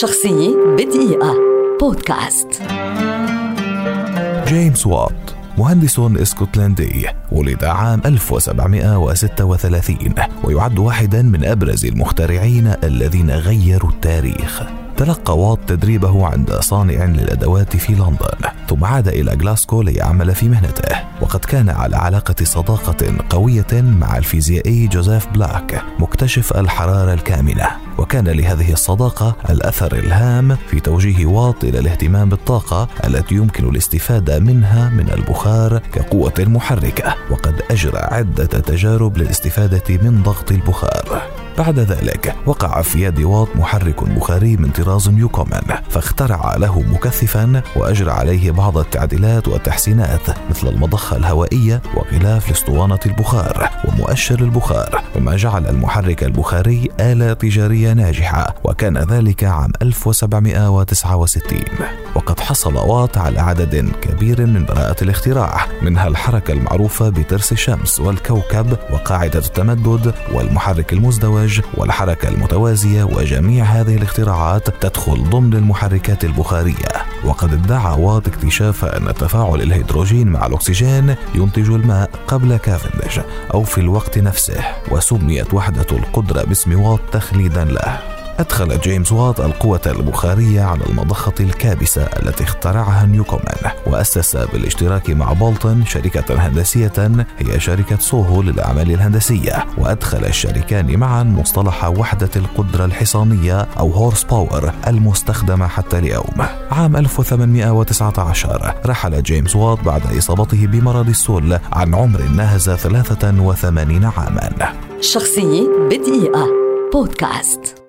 شخصية بدقيقة. بودكاست. جيمس وات مهندس اسكتلندي ولد عام 1736 ويعد واحدا من أبرز المخترعين الذين غيروا التاريخ. تلقى وات تدريبه عند صانع للأدوات في لندن ثم عاد إلى غلاسكو ليعمل في مهنته. وقد كان على علاقة صداقة قوية مع الفيزيائي جوزيف بلاك مكتشف الحرارة الكامنة. وكان لهذه الصداقة الأثر الهام في توجيه وات إلى الاهتمام بالطاقة التي يمكن الاستفادة منها من البخار كقوة محركة. وقد أجرى عدة تجارب للاستفادة من ضغط البخار. بعد ذلك وقع في يد وات محرك بخاري من طراز نيوكومن فاخترع له مكثفا وأجرى عليه بعض التعديلات والتحسينات مثل المضخة الهوائية وغلاف لاسطوانة البخار ومؤشر البخار مما جعل المحرك البخاري آلة تجارية ناجحة وكان ذلك عام 1769 وقد حصل واط على عدد كبير من براءة الاختراع منها الحركة المعروفة بترس الشمس والكوكب وقاعدة التمدد والمحرك المزدوج والحركة المتوازية وجميع هذه الاختراعات تدخل ضمن المحركات البخارية. وقد ادعى واط اكتشاف أن تفاعل الهيدروجين مع الأكسجين ينتج الماء قبل كافنديش أو في الوقت نفسه وسميت وحدة القدرة باسم واط تخليدا له. أدخل جيمس وات القوة البخارية على المضخة الكابسة التي اخترعها نيوكومان وأسس بالاشتراك مع بولتون شركة هندسية هي شركة سوهو للأعمال الهندسية. وأدخل الشريكان معا مصطلح وحدة القدرة الحصانية أو horse power المستخدمة حتى اليوم. عام 1819 رحل جيمس وات بعد إصابته بمرض السل عن عمر ناهز 83 عاما. شخصية بدقيقة. بودكاست.